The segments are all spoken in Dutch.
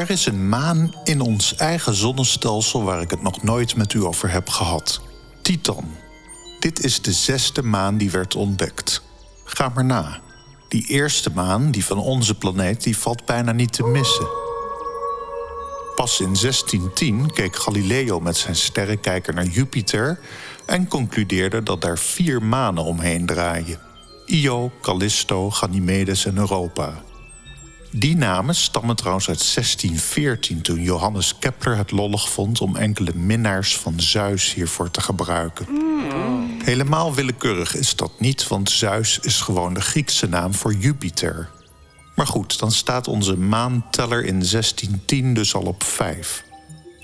Er is een maan in ons eigen zonnestelsel waar ik het nog nooit met u over heb gehad. Titan. Dit is de zesde maan die werd ontdekt. Ga maar na. Die eerste maan, die van onze planeet, die valt bijna niet te missen. Pas in 1610 keek Galileo met zijn sterrenkijker naar Jupiter en concludeerde dat daar vier manen omheen draaien: Io, Callisto, Ganymedes en Europa. Die namen stammen trouwens uit 1614, toen Johannes Kepler het lollig vond om enkele minnaars van Zeus hiervoor te gebruiken. Helemaal willekeurig is dat niet, want Zeus is gewoon de Griekse naam voor Jupiter. Maar goed, dan staat onze maanteller in 1610 dus al op 5.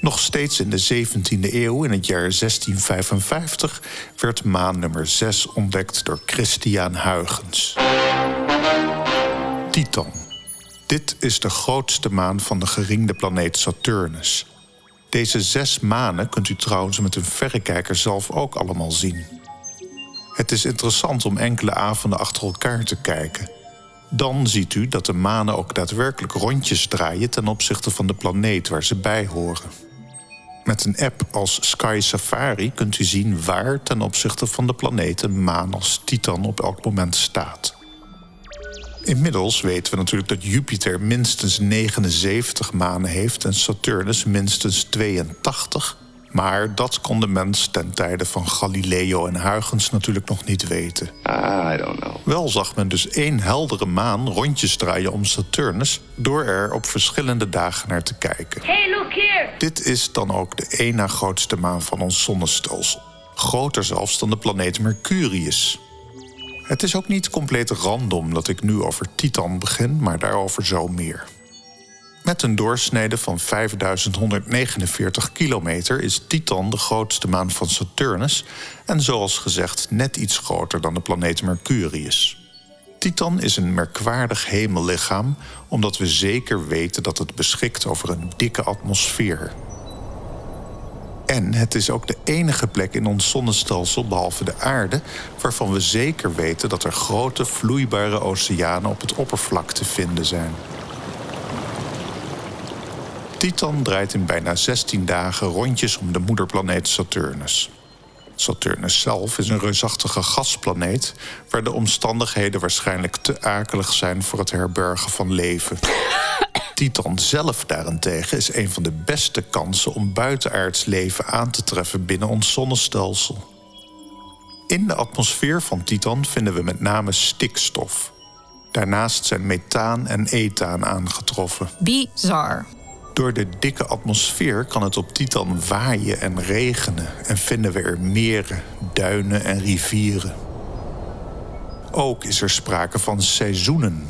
Nog steeds in de 17e eeuw, in het jaar 1655, werd maan nummer 6 ontdekt door Christiaan Huygens. Titan. Dit is de grootste maan van de geringde planeet Saturnus. Deze zes manen kunt u trouwens met een verrekijker zelf ook allemaal zien. Het is interessant om enkele avonden achter elkaar te kijken. Dan ziet u dat de manen ook daadwerkelijk rondjes draaien ten opzichte van de planeet waar ze bij horen. Met een app als Sky Safari kunt u zien waar ten opzichte van de planeet een maan als Titan op elk moment staat. Inmiddels weten we natuurlijk dat Jupiter minstens 79 manen heeft en Saturnus minstens 82. Maar dat kon de mens ten tijde van Galileo en Huygens natuurlijk nog niet weten. I don't know. Wel zag men dus één heldere maan rondjes draaien om Saturnus door er op verschillende dagen naar te kijken. Hey, look here! Dit is dan ook de één na grootste maan van ons zonnestelsel. Groter zelfs dan de planeet Mercurius. Het is ook niet compleet random dat ik nu over Titan begin, maar daarover zo meer. Met een doorsnede van 5149 kilometer is Titan de grootste maan van Saturnus en zoals gezegd net iets groter dan de planeet Mercurius. Titan is een merkwaardig hemellichaam omdat we zeker weten dat het beschikt over een dikke atmosfeer. En het is ook de enige plek in ons zonnestelsel, behalve de aarde, waarvan we zeker weten dat er grote vloeibare oceanen op het oppervlak te vinden zijn. Titan draait in bijna 16 dagen rondjes om de moederplaneet Saturnus. Saturnus zelf is een reusachtige gasplaneet waar de omstandigheden waarschijnlijk te akelig zijn voor het herbergen van leven. Titan zelf daarentegen is een van de beste kansen om buitenaards leven aan te treffen binnen ons zonnestelsel. In de atmosfeer van Titan vinden we met name stikstof. Daarnaast zijn methaan en ethaan aangetroffen. Bizar. Door de dikke atmosfeer kan het op Titan waaien en regenen en vinden we er meren, duinen en rivieren. Ook is er sprake van seizoenen.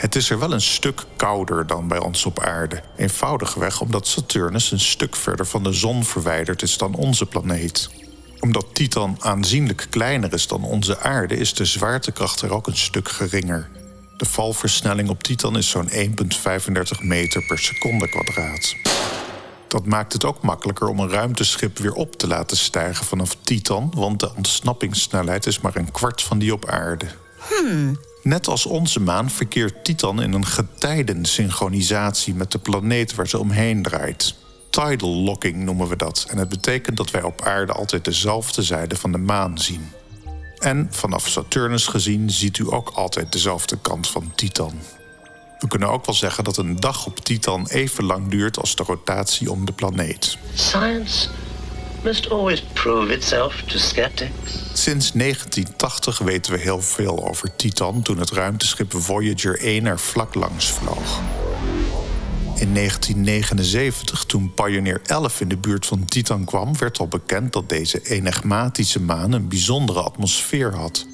Het is er wel een stuk kouder dan bij ons op aarde. Eenvoudigweg omdat Saturnus een stuk verder van de zon verwijderd is dan onze planeet. Omdat Titan aanzienlijk kleiner is dan onze aarde, is de zwaartekracht er ook een stuk geringer. De valversnelling op Titan is zo'n 1,35 meter per seconde kwadraat. Dat maakt het ook makkelijker om een ruimteschip weer op te laten stijgen vanaf Titan, want de ontsnappingssnelheid is maar een kwart van die op aarde. Net als onze maan verkeert Titan in een getijdensynchronisatie met de planeet waar ze omheen draait. Tidal locking noemen we dat. En het betekent dat wij op aarde altijd dezelfde zijde van de maan zien. En vanaf Saturnus gezien ziet u ook altijd dezelfde kant van Titan. We kunnen ook wel zeggen dat een dag op Titan even lang duurt als de rotatie om de planeet. Science must always prove itself to skeptics. Sinds 1980 weten we heel veel over Titan toen het ruimteschip Voyager 1 er vlak langs vloog. In 1979, toen Pioneer 11 in de buurt van Titan kwam, werd al bekend dat deze enigmatische maan een bijzondere atmosfeer had.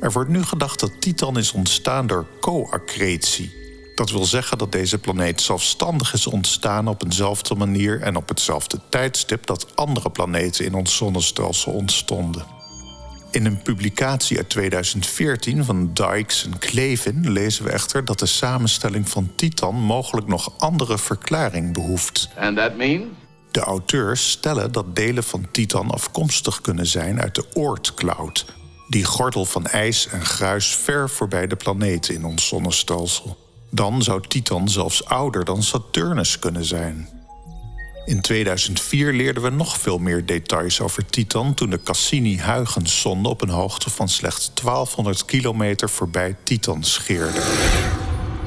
Er wordt nu gedacht dat Titan is ontstaan door co-accretie. Dat wil zeggen dat deze planeet zelfstandig is ontstaan op eenzelfde manier en op hetzelfde tijdstip dat andere planeten in ons zonnestelsel ontstonden. In een publicatie uit 2014 van Dykes en Clevin lezen we echter dat de samenstelling van Titan mogelijk nog andere verklaring behoeft. And that mean? De auteurs stellen dat delen van Titan afkomstig kunnen zijn uit de Oort-cloud, die gordel van ijs en gruis ver voorbij de planeten in ons zonnestelsel. Dan zou Titan zelfs ouder dan Saturnus kunnen zijn. In 2004 leerden we nog veel meer details over Titan toen de Cassini-Huygens-zonde op een hoogte van slechts 1200 kilometer voorbij Titan scheerde.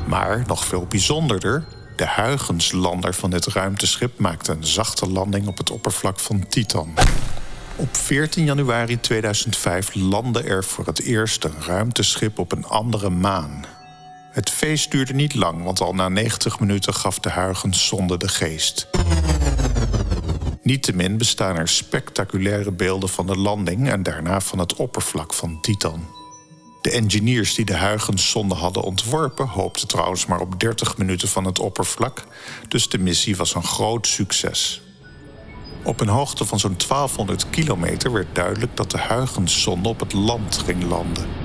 Maar nog veel bijzonderder, de Huygens-lander van dit ruimteschip maakte een zachte landing op het oppervlak van Titan. Op 14 januari 2005 landde er voor het eerst een ruimteschip op een andere maan. Het feest duurde niet lang, want al na 90 minuten gaf de Huygens-zonde de geest. Niettemin bestaan er spectaculaire beelden van de landing en daarna van het oppervlak van Titan. De engineers die de Huygens-zonde hadden ontworpen hoopten trouwens maar op 30 minuten van het oppervlak, dus de missie was een groot succes. Op een hoogte van zo'n 1200 kilometer werd duidelijk dat de Huygens-zonde op het land ging landen.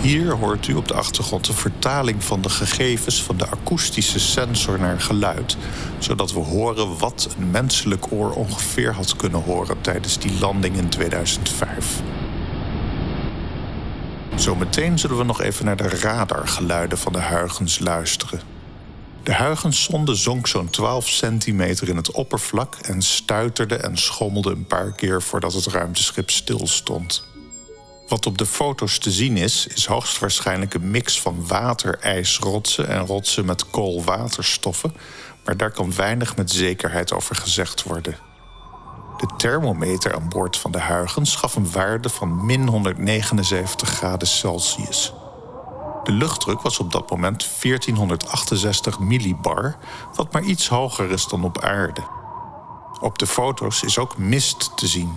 Hier hoort u op de achtergrond de vertaling van de gegevens van de akoestische sensor naar geluid, zodat we horen wat een menselijk oor ongeveer had kunnen horen tijdens die landing in 2005. Zometeen zullen we nog even naar de radargeluiden van de Huygens luisteren. De Huygens-zonde zonk zo'n 12 centimeter in het oppervlak en stuiterde en schommelde een paar keer voordat het ruimteschip stilstond. Wat op de foto's te zien is, is hoogstwaarschijnlijk een mix van waterijsrotsen en rotsen met koolwaterstoffen, maar daar kan weinig met zekerheid over gezegd worden. De thermometer aan boord van de Huygens gaf een waarde van min 179 graden Celsius. De luchtdruk was op dat moment 1468 millibar, wat maar iets hoger is dan op aarde. Op de foto's is ook mist te zien.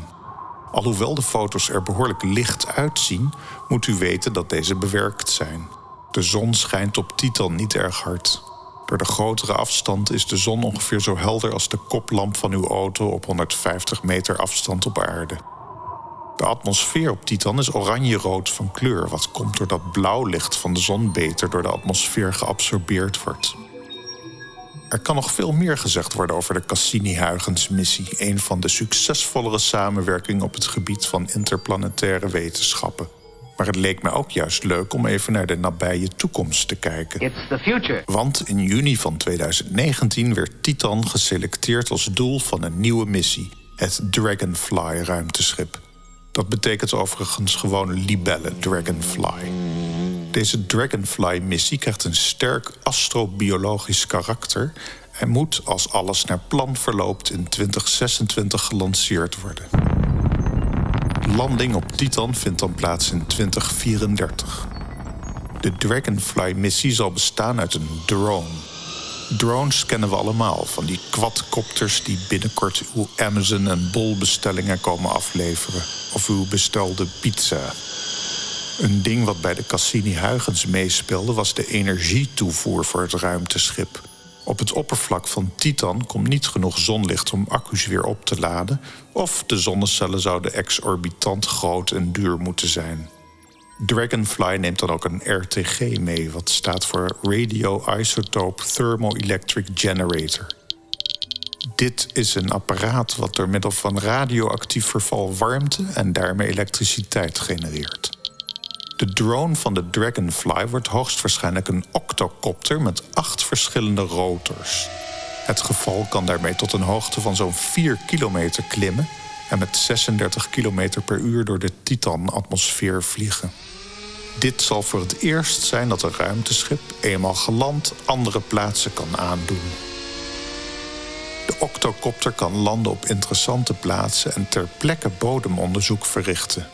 Alhoewel de foto's er behoorlijk licht uitzien, moet u weten dat deze bewerkt zijn. De zon schijnt op Titan niet erg hard. Door de grotere afstand is de zon ongeveer zo helder als de koplamp van uw auto op 150 meter afstand op aarde. De atmosfeer op Titan is oranje-rood van kleur, wat komt doordat blauw licht van de zon beter door de atmosfeer geabsorbeerd wordt. Er kan nog veel meer gezegd worden over de Cassini-Huygens-missie, een van de succesvollere samenwerkingen op het gebied van interplanetaire wetenschappen. Maar het leek me ook juist leuk om even naar de nabije toekomst te kijken. It's the future. Want in juni van 2019 werd Titan geselecteerd als doel van een nieuwe missie, het Dragonfly-ruimteschip. Dat betekent overigens gewoon libelle Dragonfly. Deze Dragonfly-missie krijgt een sterk astrobiologisch karakter en moet, als alles naar plan verloopt, in 2026 gelanceerd worden. Landing op Titan vindt dan plaats in 2034. De Dragonfly-missie zal bestaan uit een drone. Drones kennen we allemaal, van die quadcopters die binnenkort uw Amazon- en Bol-bestellingen komen afleveren. Of uw bestelde pizza. Een ding wat bij de Cassini-Huygens meespeelde was de energietoevoer voor het ruimteschip. Op het oppervlak van Titan komt niet genoeg zonlicht om accu's weer op te laden, of de zonnecellen zouden exorbitant groot en duur moeten zijn. Dragonfly neemt dan ook een RTG mee, wat staat voor Radio Isotope Thermoelectric Generator. Dit is een apparaat wat door middel van radioactief verval warmte en daarmee elektriciteit genereert. De drone van de Dragonfly wordt hoogstwaarschijnlijk een octocopter met acht verschillende rotors. Het geval kan daarmee tot een hoogte van zo'n 4 kilometer klimmen en met 36 kilometer per uur door de Titan-atmosfeer vliegen. Dit zal voor het eerst zijn dat een ruimteschip, eenmaal geland, andere plaatsen kan aandoen. De octocopter kan landen op interessante plaatsen en ter plekke bodemonderzoek verrichten.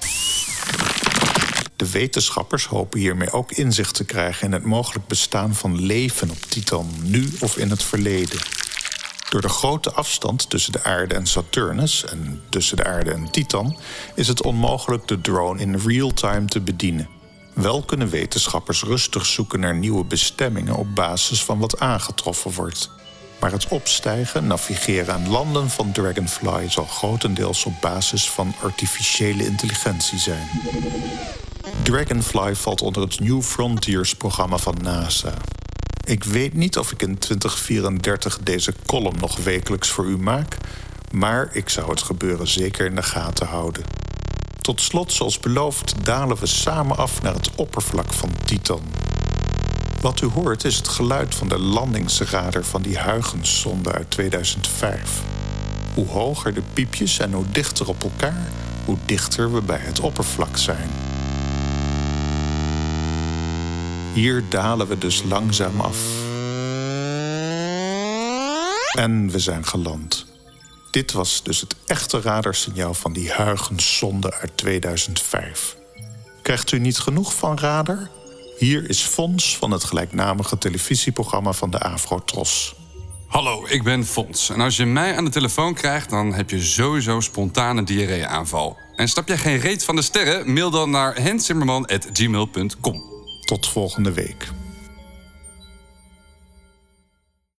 De wetenschappers hopen hiermee ook inzicht te krijgen in het mogelijk bestaan van leven op Titan, nu of in het verleden. Door de grote afstand tussen de aarde en Saturnus en tussen de aarde en Titan is het onmogelijk de drone in real time te bedienen. Wel kunnen wetenschappers rustig zoeken naar nieuwe bestemmingen op basis van wat aangetroffen wordt. Maar het opstijgen, navigeren en landen van Dragonfly zal grotendeels op basis van artificiële intelligentie zijn. Dragonfly valt onder het New Frontiers-programma van NASA. Ik weet niet of ik in 2034 deze column nog wekelijks voor u maak, maar ik zou het gebeuren zeker in de gaten houden. Tot slot, zoals beloofd, dalen we samen af naar het oppervlak van Titan. Wat u hoort is het geluid van de landingsradar van die Huygens-zonde uit 2005. Hoe hoger de piepjes en hoe dichter op elkaar, hoe dichter we bij het oppervlak zijn. Hier dalen we dus langzaam af. En we zijn geland. Dit was dus het echte radarsignaal van die Huygens-zonde uit 2005. Krijgt u niet genoeg van radar? Hier is Fons van het gelijknamige televisieprogramma van de Afrotros. Hallo, ik ben Fons. En als je mij aan de telefoon krijgt, dan heb je sowieso spontane diarree-aanval. En stap jij geen reet van de sterren? Mail dan naar hensimmerman.gmail.com. Tot volgende week.